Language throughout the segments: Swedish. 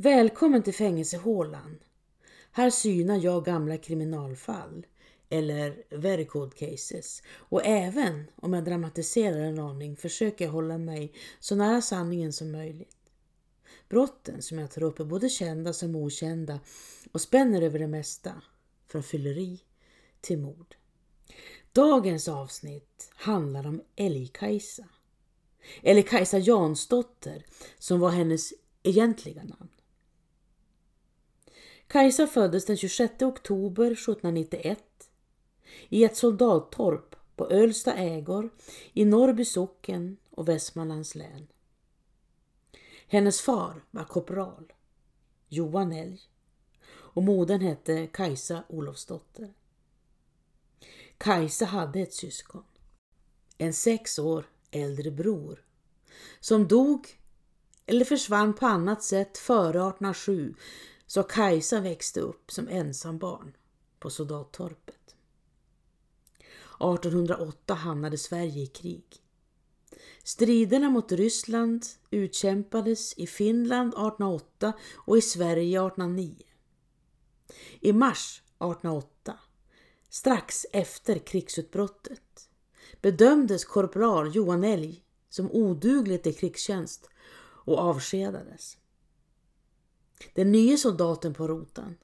Välkommen till fängelsehålan. Här synar jag gamla kriminalfall eller very cold cases och även om jag dramatiserar en aning försöker jag hålla mig så nära sanningen som möjligt. Brotten som jag tar upp är både kända som okända och spänner över det mesta, från fylleri till mord. Dagens avsnitt handlar om Älg-Kajsa. Eller Kajsa Jansdotter som var hennes egentliga namn. Kajsa föddes den 26 oktober 1791 i ett soldattorp på Ölsta ägor i Norrby socken och Västmanlands län. Hennes far var korpral, Johan Älg, och modern hette Kajsa Olofsdotter. Kajsa hade ett syskon, en sex år äldre bror, som dog eller försvann på annat sätt före 1807 så Kajsa växte upp som ensam barn på soldattorpet. 1808 hamnade Sverige i krig. Striderna mot Ryssland utkämpades i Finland 1808 och i Sverige 1809. I mars 1808, strax efter krigsutbrottet, bedömdes korpral Johan Elg som oduglig till krigstjänst och avskedades. Den nya soldaten på rotan,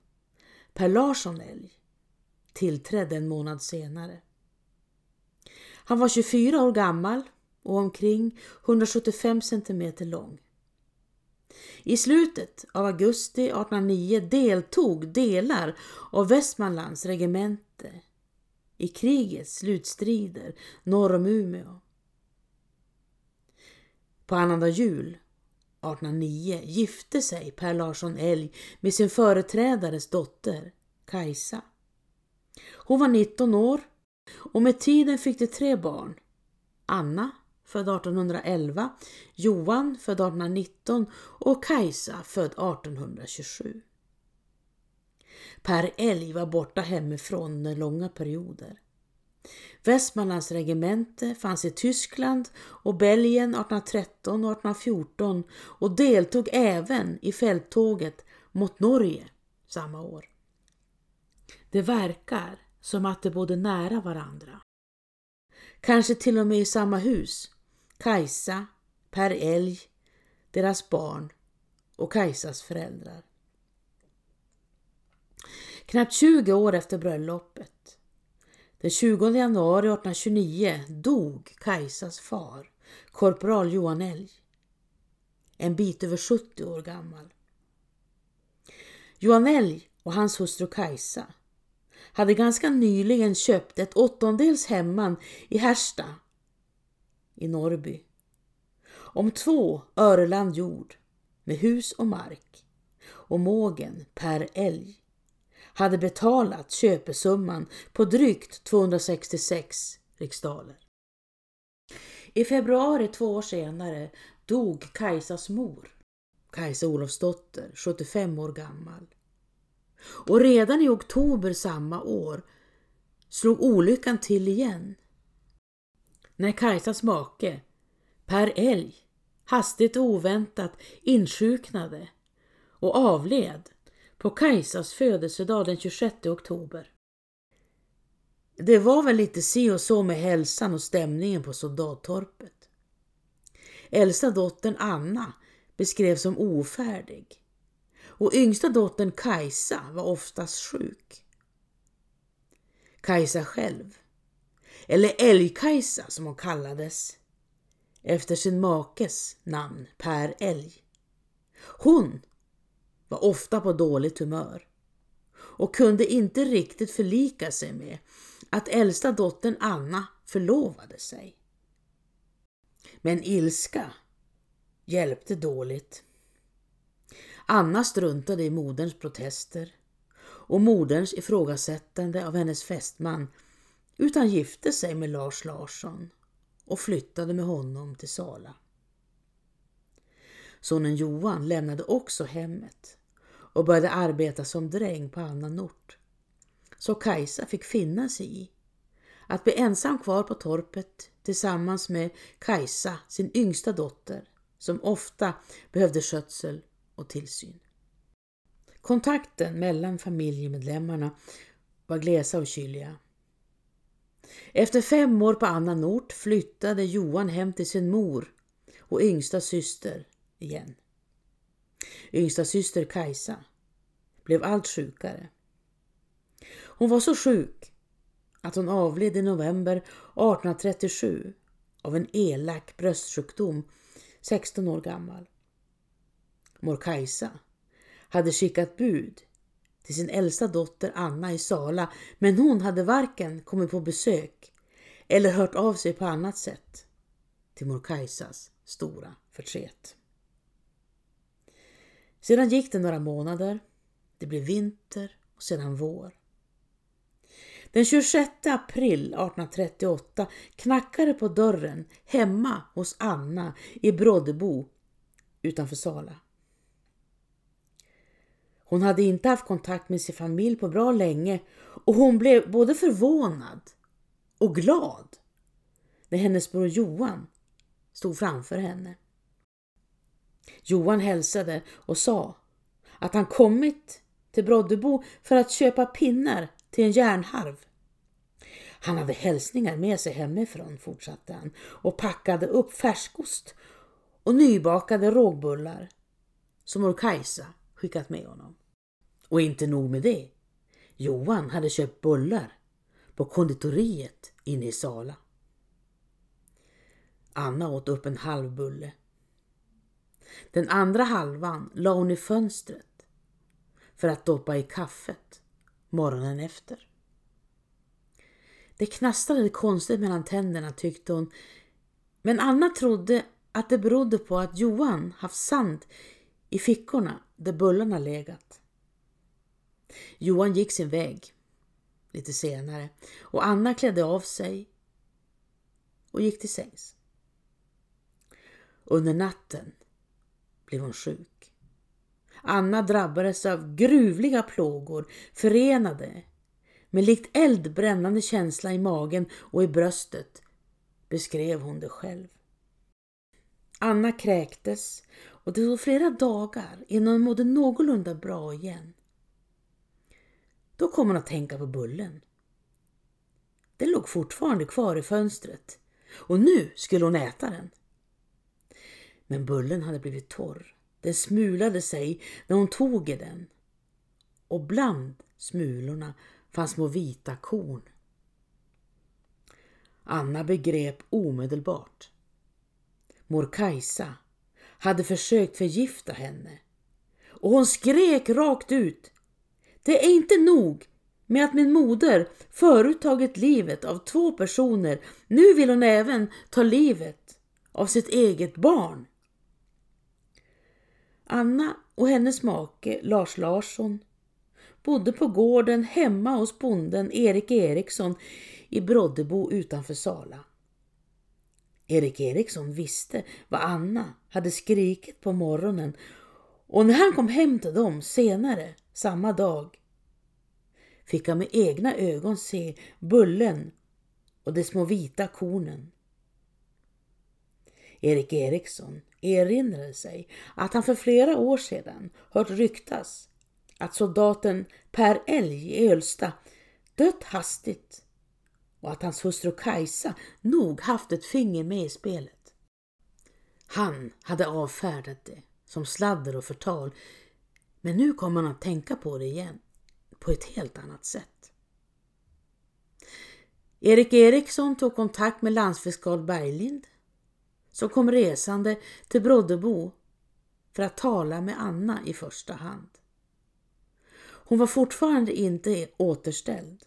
Per Larsson Elg, tillträdde en månad senare. Han var 24 år gammal och omkring 175 centimeter lång. I slutet av augusti 1809 deltog delar av Västmanlands regemente i krigets slutstrider norr om Umeå. På annandag jul 1809 gifte sig Per Larsson Elg med sin företrädares dotter Kajsa. Hon var 19 år och med tiden fick de tre barn. Anna, född 1811, Johan, född 1819 och Kajsa, född 1827. Per Elg var borta hemifrån under långa perioder. Västmanlands regemente fanns i Tyskland och Belgien 1813 och 1814 och deltog även i fälttåget mot Norge samma år. Det verkar som att de bodde nära varandra. Kanske till och med i samma hus. Kajsa, Per Elg, deras barn och Kajsas föräldrar. Knappt 20 år efter bröllopet, den 20 januari 1829, dog Kajsas far, korpral Johan Elg, En bit över 70 år gammal. Johan Elg och hans hustru Kajsa hade ganska nyligen köpt ett åttondels hemman i Härsta i Norrby. Om två öreland jord med hus och mark och mågen per älg hade betalat köpesumman på drygt 266 riksdaler. I februari två år senare dog Kajsas mor, Kajsa Olofsdotter, 75 år gammal. Och redan i oktober samma år slog olyckan till igen. När Kajsas make, Per Elg, hastigt och oväntat insjuknade och avled på Kajsas födelsedag den 26 oktober. Det var väl lite si och så med hälsan och stämningen på soldattorpet. Äldsta dottern Anna beskrevs som ofärdig och yngsta dottern Kajsa var oftast sjuk. Kajsa själv, eller Älg-Kajsa som hon kallades, efter sin makes namn Per Älg. Hon var ofta på dåligt humör och kunde inte riktigt förlika sig med att äldsta dottern Anna förlovade sig. Men ilska hjälpte dåligt. Anna struntade i moderns protester och moderns ifrågasättande av hennes fästman utan gifte sig med Lars Larsson och flyttade med honom till Sala. Sonen Johan lämnade också hemmet och började arbeta som dräng på annan ort. Så Kajsa fick finna sig i att bli ensam kvar på torpet tillsammans med Kajsa, sin yngsta dotter, som ofta behövde skötsel och tillsyn. Kontakten mellan familjemedlemmarna var glesa och kyliga. Efter fem år på annan ort flyttade Johan hem till sin mor och yngsta syster igen. Yngsta syster Kajsa blev allt sjukare. Hon var så sjuk att hon avled i november 1837 av en elak bröstsjukdom 16 år gammal. Mor Kajsa hade skickat bud till sin äldsta dotter Anna i Sala men hon hade varken kommit på besök eller hört av sig på annat sätt till mor Kajsas stora förtret. Sedan gick det några månader, det blev vinter och sedan vår. Den 26 april 1838 knackade på dörren hemma hos Anna i Broddebo utanför Sala. Hon hade inte haft kontakt med sin familj på bra länge och hon blev både förvånad och glad när hennes bror Johan stod framför henne. Johan hälsade och sa att han kommit till Broddebo för att köpa pinnar till en järnharv. Han hade hälsningar med sig hemifrån, fortsatte han, och packade upp färskost och nybakade rågbullar som mor Kajsa skickat med honom. Och inte nog med det. Johan hade köpt bullar på konditoriet inne i Sala. Anna åt upp en halv bulle. Den andra halvan la hon i fönstret för att doppa i kaffet morgonen efter. Det knastrade konstigt mellan tänderna tyckte hon, men Anna trodde att det berodde på att Johan haft sand i fickorna där bullarna legat. Johan gick sin väg lite senare och Anna klädde av sig och gick till sängs. Under natten blev hon sjuk. Anna drabbades av gruvliga plågor förenade med likt eld brännande känsla i magen och i bröstet beskrev hon det själv. Anna kräktes och det tog flera dagar innan hon mådde någorlunda bra igen. Då kom hon att tänka på bullen. Den låg fortfarande kvar i fönstret och nu skulle hon äta den. Men bullen hade blivit torr. Den smulade sig när hon tog i den. Och bland smulorna fanns små vita korn. Anna begrep omedelbart. Mor Kajsa hade försökt förgifta henne och hon skrek rakt ut. Det är inte nog med att min moder förut tagit livet av två personer. Nu vill hon även ta livet av sitt eget barn. Anna och hennes make Lars Larsson bodde på gården hemma hos bonden Erik Eriksson i Broddebo utanför Sala. Erik Eriksson visste vad Anna hade skrikit på morgonen och när han kom hem till dem senare samma dag fick han med egna ögon se bullen och de små vita kornen. Erik Eriksson erinrade sig att han för flera år sedan hört ryktas att soldaten Per Elg i Ölsta dött hastigt och att hans hustru Kajsa nog haft ett finger med i spelet. Han hade avfärdat det som sladder och förtal men nu kom han att tänka på det igen på ett helt annat sätt. Erik Eriksson tog kontakt med landsfiskal Berglind som kom resande till Broddebo för att tala med Anna i första hand. Hon var fortfarande inte återställd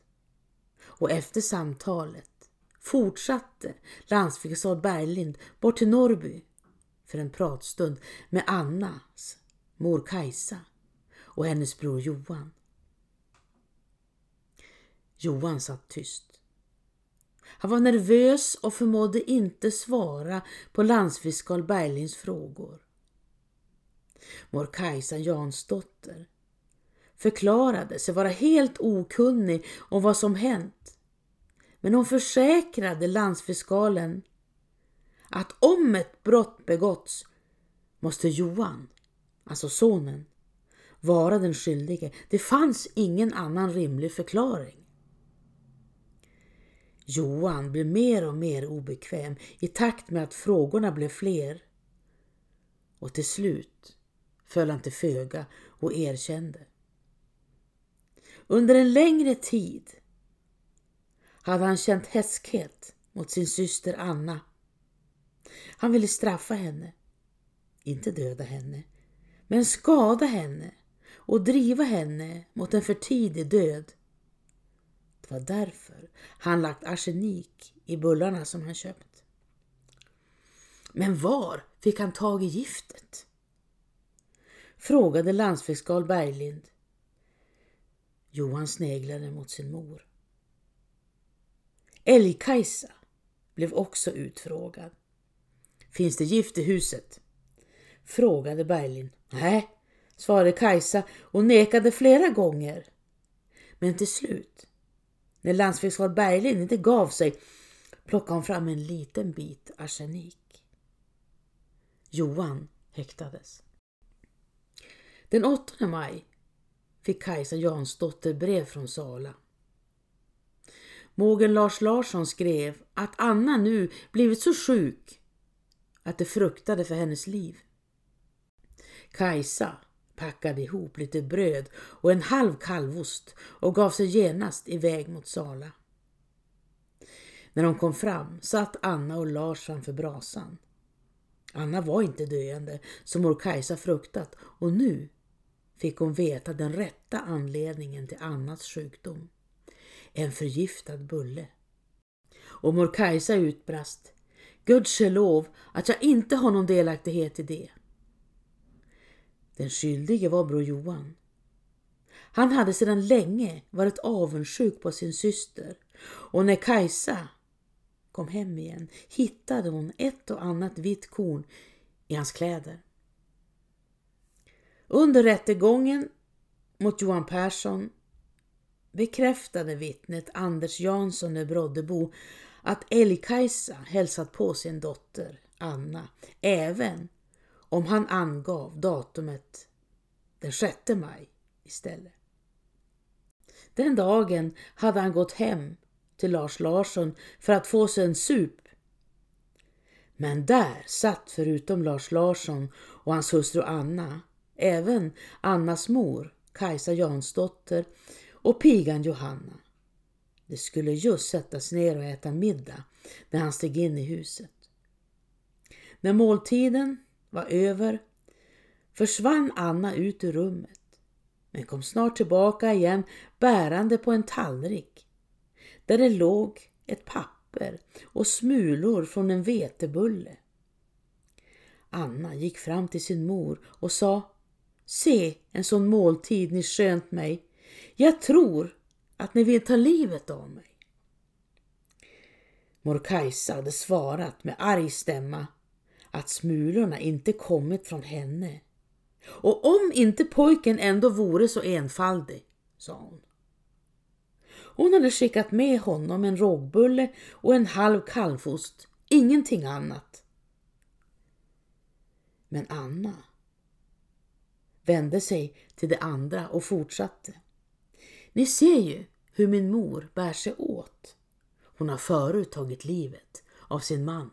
och efter samtalet fortsatte landsfiskal Berglind bort till Norrby för en pratstund med Annas mor Kajsa och hennes bror Johan. Johan satt tyst. Han var nervös och förmådde inte svara på landsfiskal Berglings frågor. Mor Kajsa Jansdotter förklarade sig vara helt okunnig om vad som hänt. Men hon försäkrade landsfiskalen att om ett brott begåtts måste Johan, alltså sonen, vara den skyldige. Det fanns ingen annan rimlig förklaring. Johan blev mer och mer obekväm i takt med att frågorna blev fler. Och till slut föll han till föga och erkände. Under en längre tid hade han känt häskhet mot sin syster Anna. Han ville straffa henne, inte döda henne, men skada henne och driva henne mot en för tidig död. Det var därför han lagt arsenik i bullarna som han köpt. Men var fick han tag i giftet? Frågade landsfiskal Berglind. Johan sneglade mot sin mor. Älgkajsa blev också utfrågad. Finns det gift i huset? Frågade Berglind. Nej, svarade Kajsa och nekade flera gånger. Men till slut, när landsfiskal Berglind inte gav sig, plockade hon fram en liten bit arsenik. Johan häktades. Den 8 maj fick Kajsa Jansdotter brev från Sala. Mågen Lars Larsson skrev att Anna nu blivit så sjuk att de fruktade för hennes liv. Kajsa packade ihop lite bröd och en halv kalvost och gav sig genast iväg mot Sala. När de kom fram satt Anna och Lars framför brasan. Anna var inte döende som mor Kajsa fruktat och nu fick hon veta den rätta anledningen till Annas sjukdom. En förgiftad bulle. Och mor Kajsa utbrast. Gudskelov att jag inte har någon delaktighet i det. Den skyldige var bror Johan. Han hade sedan länge varit avundsjuk på sin syster och när Kajsa kom hem igen hittade hon ett och annat vitt korn i hans kläder. Under rättegången mot Johan Persson bekräftade vittnet Anders Jansson i Broddebo att Älgkajsa hälsat på sin dotter Anna även om han angav datumet den 6 maj istället. Den dagen hade han gått hem till Lars Larsson för att få sig en sup. Men där satt förutom Lars Larsson och hans hustru Anna även Annas mor, Kajsa Jansdotter och pigan Johanna. Det skulle just sättas ner och äta middag när han steg in i huset. När måltiden var över försvann Anna ut ur rummet men kom snart tillbaka igen bärande på en tallrik där det låg ett papper och smulor från en vetebulle. Anna gick fram till sin mor och sa Se en sån måltid ni skönt mig. Jag tror att ni vill ta livet av mig. Mor Kajsa hade svarat med arg stämma att smulorna inte kommit från henne. Och om inte pojken ändå vore så enfaldig, sa hon. Hon hade skickat med honom en rågbulle och en halv kalvost, ingenting annat. Men Anna vände sig till de andra och fortsatte. Ni ser ju hur min mor bär sig åt. Hon har förut tagit livet av sin man.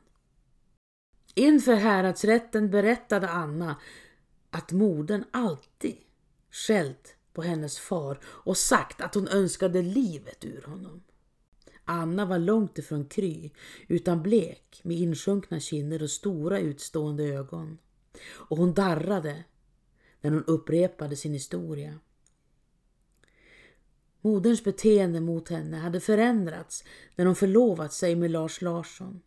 Inför häradsrätten berättade Anna att modern alltid skällt på hennes far och sagt att hon önskade livet ur honom. Anna var långt ifrån kry, utan blek med insjunkna kinder och stora utstående ögon. Och hon darrade när hon upprepade sin historia. Moderns beteende mot henne hade förändrats när hon förlovat sig med Lars Larsson.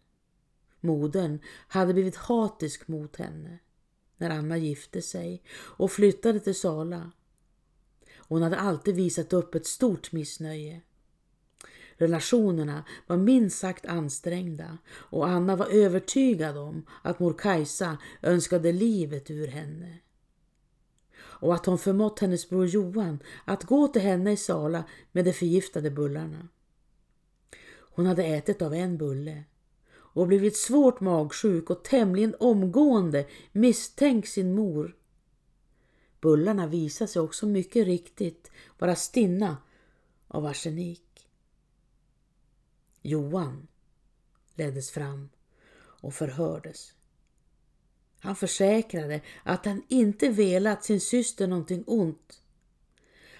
Modern hade blivit hatisk mot henne när Anna gifte sig och flyttade till Sala. Hon hade alltid visat upp ett stort missnöje. Relationerna var minst sagt ansträngda och Anna var övertygad om att mor Kajsa önskade livet ur henne och att hon förmått hennes bror Johan att gå till henne i Sala med de förgiftade bullarna. Hon hade ätit av en bulle och blivit svårt magsjuk och tämligen omgående misstänkt sin mor Bullarna visade sig också mycket riktigt vara stinna av arsenik. Johan leddes fram och förhördes. Han försäkrade att han inte velat sin syster någonting ont.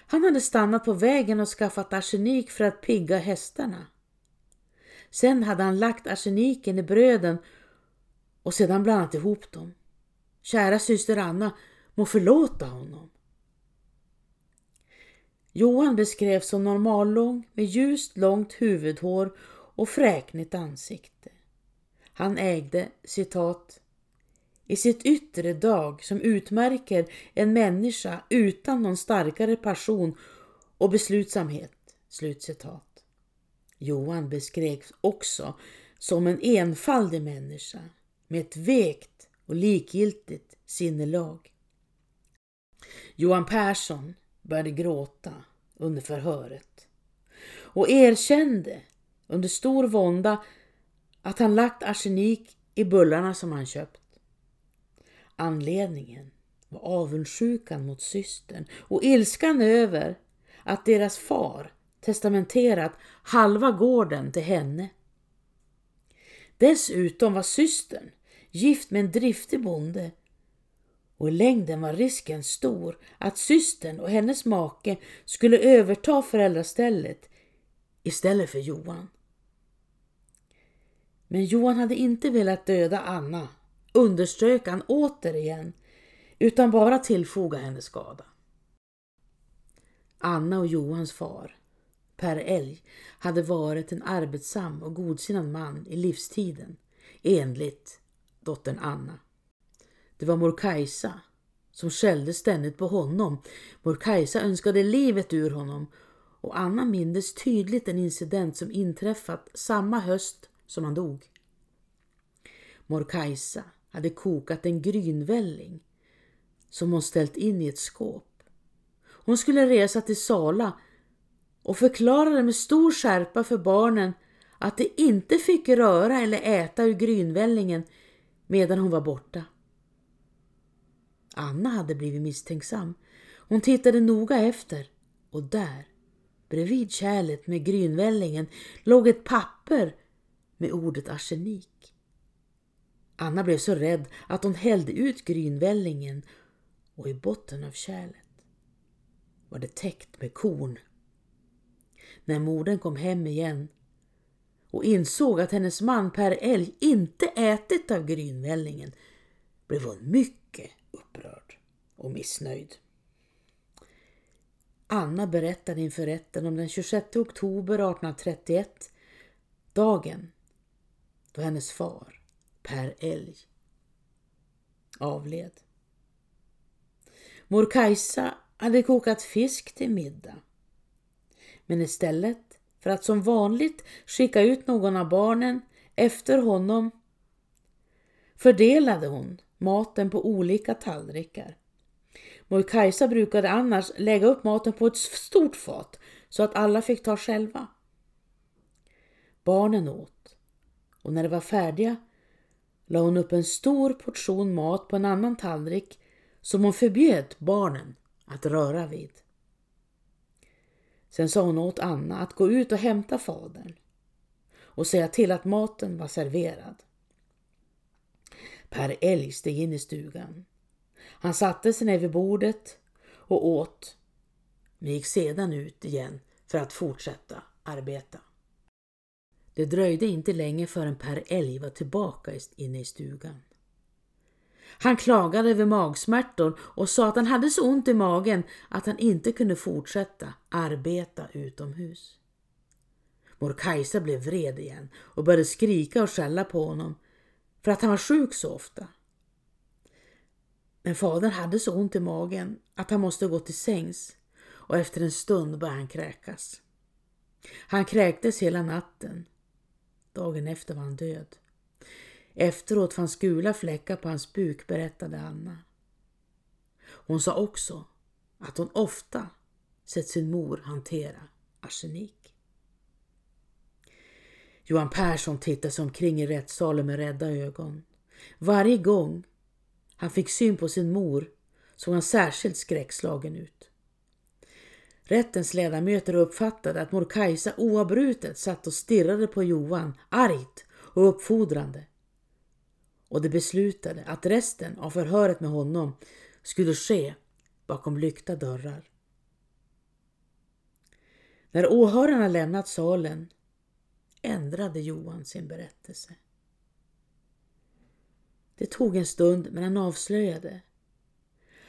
Han hade stannat på vägen och skaffat arsenik för att pigga hästarna. Sen hade han lagt arseniken i bröden och sedan blandat ihop dem. Kära syster Anna må förlåta honom. Johan beskrevs som normallång med ljust långt huvudhår och fräknigt ansikte. Han ägde citat i sitt yttre dag som utmärker en människa utan någon starkare passion och beslutsamhet. Slutcitat. Johan beskrevs också som en enfaldig människa med ett vekt och likgiltigt sinnelag. Johan Persson började gråta under förhöret och erkände under stor vånda att han lagt arsenik i bullarna som han köpt. Anledningen var avundsjukan mot systern och ilskan över att deras far testamenterat halva gården till henne. Dessutom var systern gift med en driftig bonde och i längden var risken stor att systern och hennes make skulle överta föräldrastället istället för Johan. Men Johan hade inte velat döda Anna, underströk han återigen, utan bara tillfoga henne skada. Anna och Johans far, Per Elg hade varit en arbetsam och godsinnad man i livstiden, enligt dottern Anna. Det var mor Kajsa som skällde ständigt på honom. Mor Kajsa önskade livet ur honom och Anna mindes tydligt en incident som inträffat samma höst som han dog. Mor Kajsa hade kokat en grynvälling som hon ställt in i ett skåp. Hon skulle resa till Sala och förklarade med stor skärpa för barnen att de inte fick röra eller äta ur grynvällingen medan hon var borta. Anna hade blivit misstänksam. Hon tittade noga efter och där, bredvid kärlet med grynvällingen, låg ett papper med ordet arsenik. Anna blev så rädd att hon hällde ut grynvällingen och i botten av kärlet var det täckt med korn. När modern kom hem igen och insåg att hennes man Per Älg inte ätit av grynvällingen blev hon mycket upprörd och missnöjd. Anna berättade inför rätten om den 26 oktober 1831, dagen då hennes far, Per Älg, avled. Mor Kajsa hade kokat fisk till middag. Men istället för att som vanligt skicka ut någon av barnen efter honom fördelade hon maten på olika tallrikar. Mor Kajsa brukade annars lägga upp maten på ett stort fat så att alla fick ta själva. Barnen åt och när de var färdiga la hon upp en stor portion mat på en annan tallrik som hon förbjöd barnen att röra vid. Sen sa hon åt Anna att gå ut och hämta fadern och säga till att maten var serverad. Per Elg steg in i stugan. Han satte sig ner vid bordet och åt, men gick sedan ut igen för att fortsätta arbeta. Det dröjde inte länge förrän Per Elg var tillbaka inne i stugan. Han klagade över magsmärtor och sa att han hade så ont i magen att han inte kunde fortsätta arbeta utomhus. Mor Kajsa blev vred igen och började skrika och skälla på honom för att han var sjuk så ofta. Men fadern hade så ont i magen att han måste gå till sängs och efter en stund började han kräkas. Han kräktes hela natten. Dagen efter var han död. Efteråt fanns gula fläckar på hans buk, berättade Anna. Hon sa också att hon ofta sett sin mor hantera arsenik. Johan Persson tittade sig omkring i rättssalen med rädda ögon. Varje gång han fick syn på sin mor såg han särskilt skräckslagen ut. Rättens ledamöter uppfattade att mor Kajsa oavbrutet satt och stirrade på Johan, argt och uppfordrande. Och de beslutade att resten av förhöret med honom skulle ske bakom lyckta dörrar. När åhörarna lämnat salen ändrade Johan sin berättelse. Det tog en stund men han avslöjade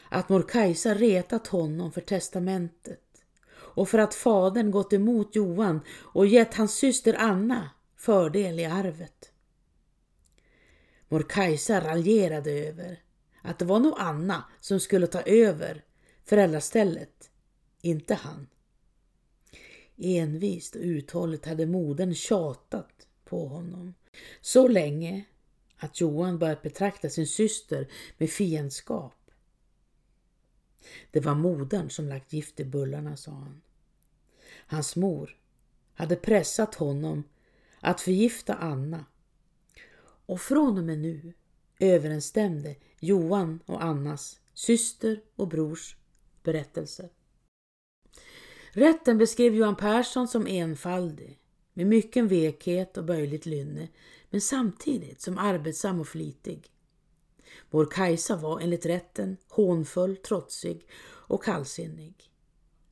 att mor Kajsa retat honom för testamentet och för att fadern gått emot Johan och gett hans syster Anna fördel i arvet. Mor Kajsa raljerade över att det var nog Anna som skulle ta över föräldrastället, inte han. Envist och uthålligt hade modern tjatat på honom så länge att Johan börjat betrakta sin syster med fiendskap. Det var modern som lagt gift i bullarna, sa han. Hans mor hade pressat honom att förgifta Anna och från och med nu överensstämde Johan och Annas syster och brors berättelser. Rätten beskrev Johan Persson som enfaldig, med mycken vekhet och böjligt lynne, men samtidigt som arbetsam och flitig. Vår Kajsa var enligt rätten hånfull, trotsig och kallsinnig.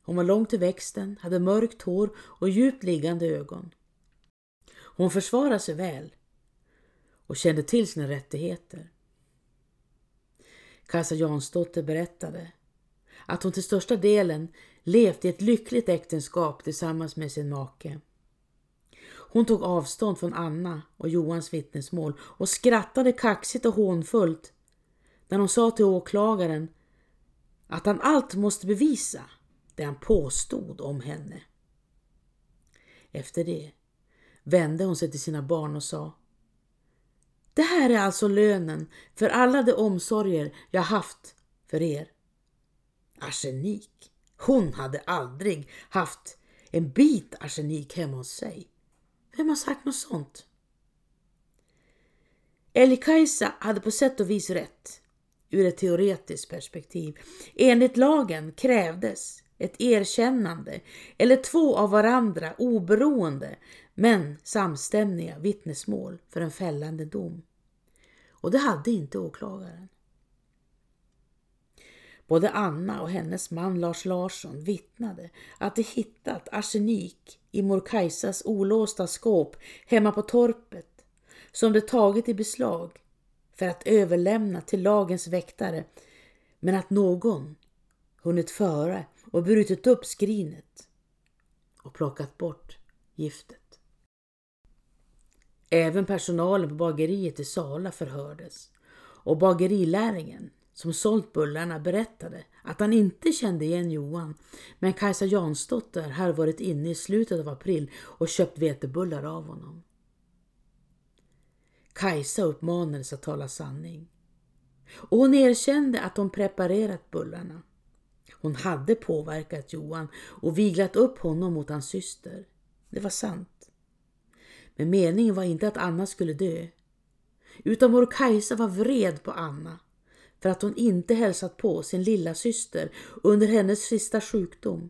Hon var lång till växten, hade mörkt hår och djupt liggande ögon. Hon försvarade sig väl och kände till sina rättigheter. Kajsa Jansdotter berättade att hon till största delen levt i ett lyckligt äktenskap tillsammans med sin make. Hon tog avstånd från Anna och Johans vittnesmål och skrattade kaxigt och hånfullt när hon sa till åklagaren att han allt måste bevisa det han påstod om henne. Efter det vände hon sig till sina barn och sa det här är alltså lönen för alla de omsorger jag haft för er. Arsenik. Hon hade aldrig haft en bit arsenik hemma hos sig. Vem har sagt något sånt? Elikajsa hade på sätt och vis rätt ur ett teoretiskt perspektiv. Enligt lagen krävdes ett erkännande eller två av varandra oberoende men samstämmiga vittnesmål för en fällande dom. Och det hade inte åklagaren. Både Anna och hennes man Lars Larsson vittnade att de hittat arsenik i mor Kajsas olåsta skåp hemma på torpet som de tagit i beslag för att överlämna till lagens väktare men att någon hunnit före och brutit upp skrinet och plockat bort giftet. Även personalen på bageriet i Sala förhördes och bageriläringen som sålt bullarna berättade att han inte kände igen Johan men Kajsa Jansdotter hade varit inne i slutet av april och köpt vetebullar av honom. Kajsa uppmanades att tala sanning och hon erkände att hon preparerat bullarna. Hon hade påverkat Johan och viglat upp honom mot hans syster. Det var sant. Men meningen var inte att Anna skulle dö. Utan mor Kajsa var vred på Anna för att hon inte hälsat på sin lilla syster under hennes sista sjukdom.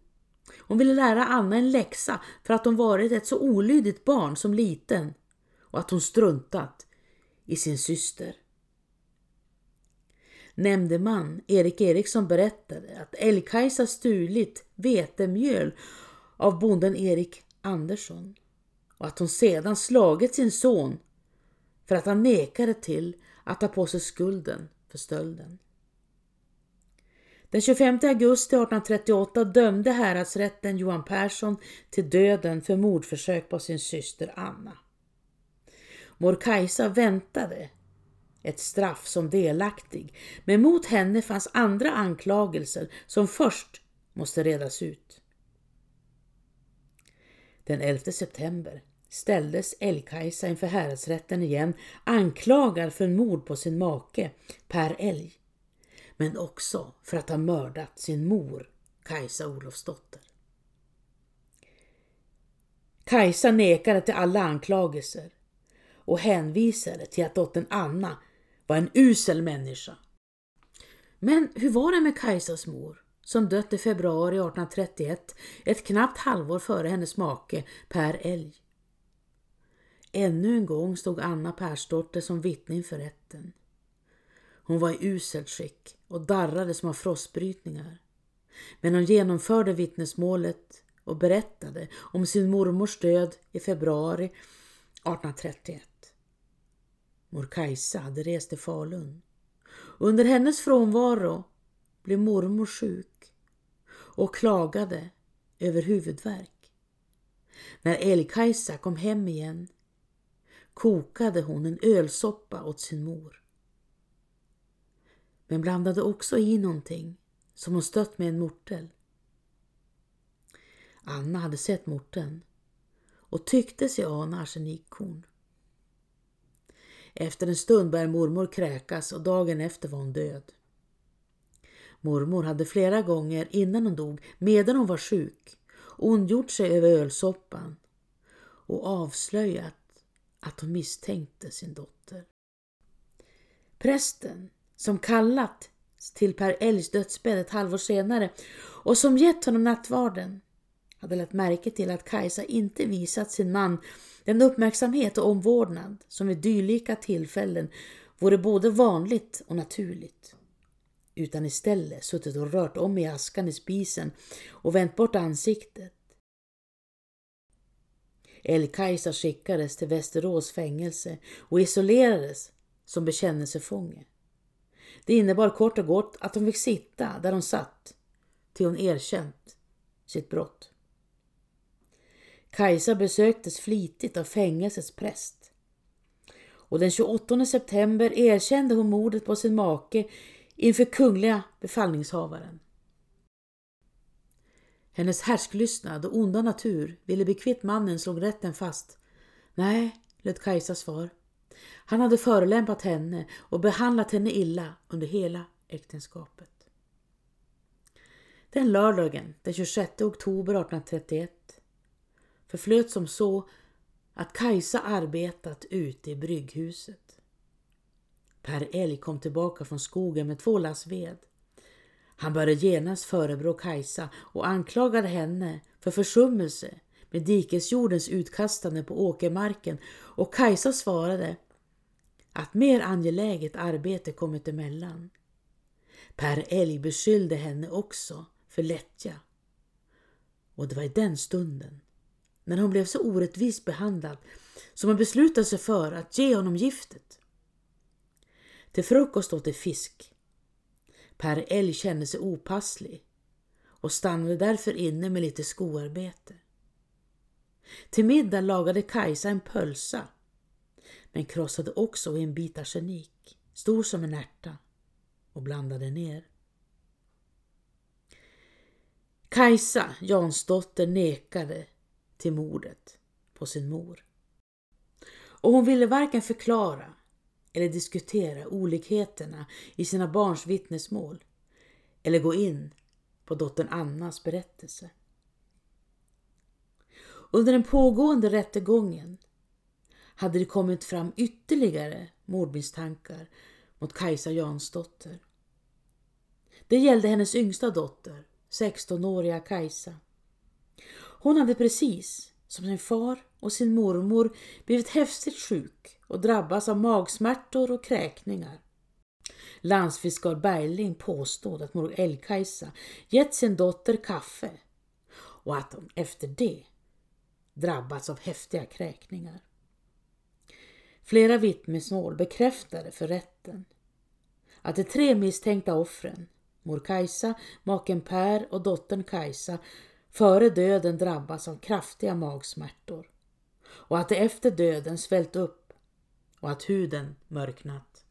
Hon ville lära Anna en läxa för att hon varit ett så olydigt barn som liten och att hon struntat i sin syster. Nämndeman Erik Eriksson berättade att Älgkajsa stulit vetemjöl av bonden Erik Andersson och att hon sedan slagit sin son för att han nekade till att ta på sig skulden för stölden. Den 25 augusti 1838 dömde häradsrätten Johan Persson till döden för mordförsök på sin syster Anna. Mor Kajsa väntade ett straff som delaktig, men mot henne fanns andra anklagelser som först måste redas ut. Den 11 september ställdes Älgkajsa inför häradsrätten igen anklagad för mord på sin make Per Älg, men också för att ha mördat sin mor Kajsa Olofsdotter. Kajsa nekade till alla anklagelser och hänvisade till att dottern Anna var en usel människa. Men hur var det med Kajsas mor, som dött i februari 1831, ett knappt halvår före hennes make Per Älg? Ännu en gång stod Anna Persdotter som vittne inför rätten. Hon var i uselt skick och darrade som av frostbrytningar. Men hon genomförde vittnesmålet och berättade om sin mormors död i februari 1831. Mor Kajsa hade rest till Falun. Under hennes frånvaro blev mormor sjuk och klagade över huvudvärk. När Älgkajsa kom hem igen kokade hon en ölsoppa åt sin mor. Men blandade också i någonting som hon stött med en mortel. Anna hade sett morteln och tyckte sig ana arsenikkorn. Efter en stund började mormor kräkas och dagen efter var hon död. Mormor hade flera gånger innan hon dog, medan hon var sjuk, ondgjort sig över ölsoppan och avslöjat att hon misstänkte sin dotter. Prästen, som kallat till Per Elgs dödsbädd ett halvår senare och som gett honom nattvarden, hade lagt märke till att Kajsa inte visat sin man den uppmärksamhet och omvårdnad som vid dylika tillfällen vore både vanligt och naturligt. Utan istället suttit och rört om i askan i spisen och vänt bort ansiktet. El-Kajsa skickades till Västerås fängelse och isolerades som bekännelsefånge. Det innebar kort och gott att hon fick sitta där hon satt till hon erkänt sitt brott. Kajsa besöktes flitigt av fängelsets präst. Och den 28 september erkände hon mordet på sin make inför kungliga befallningshavaren. Hennes härsklystnad och onda natur ville bli kvitt mannen slog rätten fast. Nej, lät Kajsas svar. Han hade förolämpat henne och behandlat henne illa under hela äktenskapet. Den lördagen, den 26 oktober 1831, förflöt som så att Kajsa arbetat ute i brygghuset. Per Elg kom tillbaka från skogen med två lass ved. Han började genast förebrå Kajsa och anklagade henne för försummelse med dikesjordens utkastande på åkermarken och Kajsa svarade att mer angeläget arbete kommit emellan. Per Elg beskyllde henne också för lättja. Och det var i den stunden när hon blev så orättvist behandlad som hon beslutade sig för att ge honom giftet. Till frukost åt de fisk. Per Älg kände sig opasslig och stannade därför inne med lite skoarbete. Till middag lagade Kajsa en pölsa men krossade också en bit arsenik, stor som en ärta, och blandade ner. Kajsa, Jansdotter, nekade till mordet på sin mor. Och hon ville varken förklara eller diskutera olikheterna i sina barns vittnesmål eller gå in på dottern Annas berättelse. Under den pågående rättegången hade det kommit fram ytterligare mordmisstankar mot Kajsa Jansdotter. Det gällde hennes yngsta dotter, 16-åriga Kajsa. Hon hade precis som sin far och sin mormor blivit häftigt sjuk och drabbats av magsmärtor och kräkningar. Landsfiskal Bergling påstod att mor Elkajsa gett sin dotter kaffe och att hon efter det drabbats av häftiga kräkningar. Flera vittnesmål bekräftade för rätten att de tre misstänkta offren, mor Kajsa, maken Per och dottern Kajsa, före döden drabbas av kraftiga magsmärtor och att det efter döden svällt upp och att huden mörknat.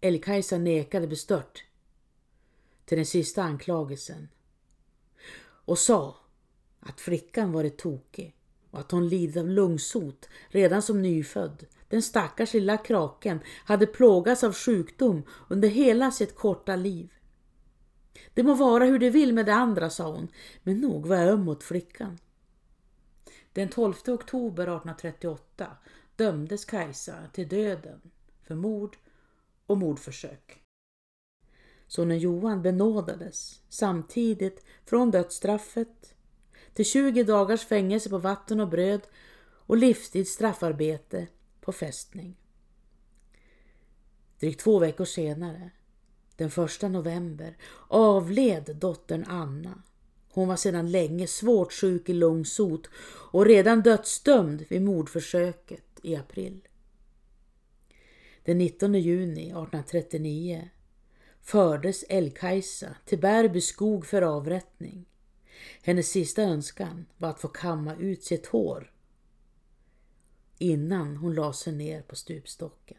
Elkajsa nekade bestört till den sista anklagelsen och sa att flickan varit tokig och att hon lidit av lungsot redan som nyfödd. Den stackars lilla kraken hade plågats av sjukdom under hela sitt korta liv. Det må vara hur det vill med det andra, sa hon, men nog var jag öm mot flickan. Den 12 oktober 1838 dömdes Kajsa till döden för mord och mordförsök. Sonen Johan benådades samtidigt från dödsstraffet till 20 dagars fängelse på vatten och bröd och livstids straffarbete på fästning. Drygt två veckor senare, den 1 november, avled dottern Anna. Hon var sedan länge svårt sjuk i lungsot och redan dödsdömd vid mordförsöket i april. Den 19 juni 1839 fördes El-Kajsa till Bärby skog för avrättning. Hennes sista önskan var att få kamma ut sitt hår innan hon la sig ner på stupstocken.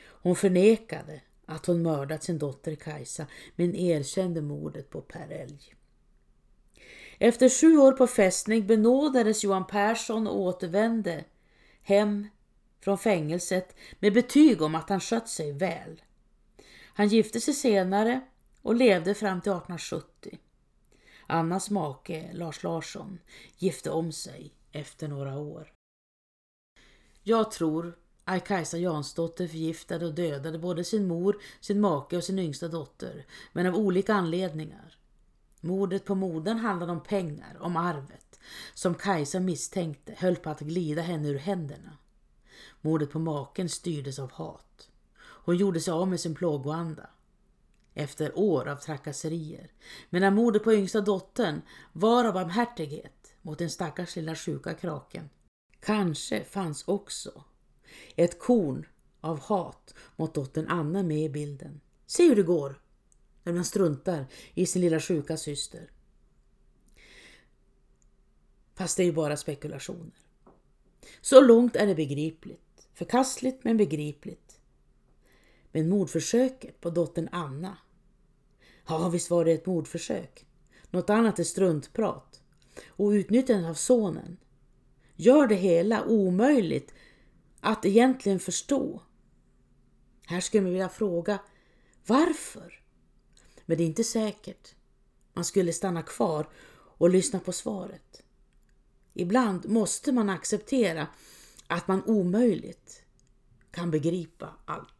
Hon förnekade att hon mördat sin dotter Kajsa men erkände mordet på Per Elg. Efter sju år på fästning benådades Johan Persson och återvände hem från fängelset med betyg om att han skött sig väl. Han gifte sig senare och levde fram till 1870. Annas make Lars Larsson gifte om sig efter några år. Jag tror att Kajsa Jansdotter förgiftade och dödade både sin mor, sin make och sin yngsta dotter, men av olika anledningar. Mordet på modern handlade om pengar, om arvet, som Kajsa misstänkte höll på att glida henne ur händerna. Mordet på maken styrdes av hat. Hon gjorde sig av med sin plågoanda efter år av trakasserier. Medan mordet på yngsta dottern var av barmhärtighet mot den stackars lilla sjuka kraken. Kanske fanns också ett korn av hat mot dottern Anna med i bilden. Se hur det går när man struntar i sin lilla sjuka syster. Fast det är ju bara spekulationer. Så långt är det begripligt. Förkastligt men begripligt. Men mordförsöket på dottern Anna. Ja, visst var det ett mordförsök. Något annat är struntprat. Och utnyttjandet av sonen gör det hela omöjligt att egentligen förstå. Här skulle man vilja fråga varför? Men det är inte säkert. Man skulle stanna kvar och lyssna på svaret. Ibland måste man acceptera att man omöjligt kan begripa allt.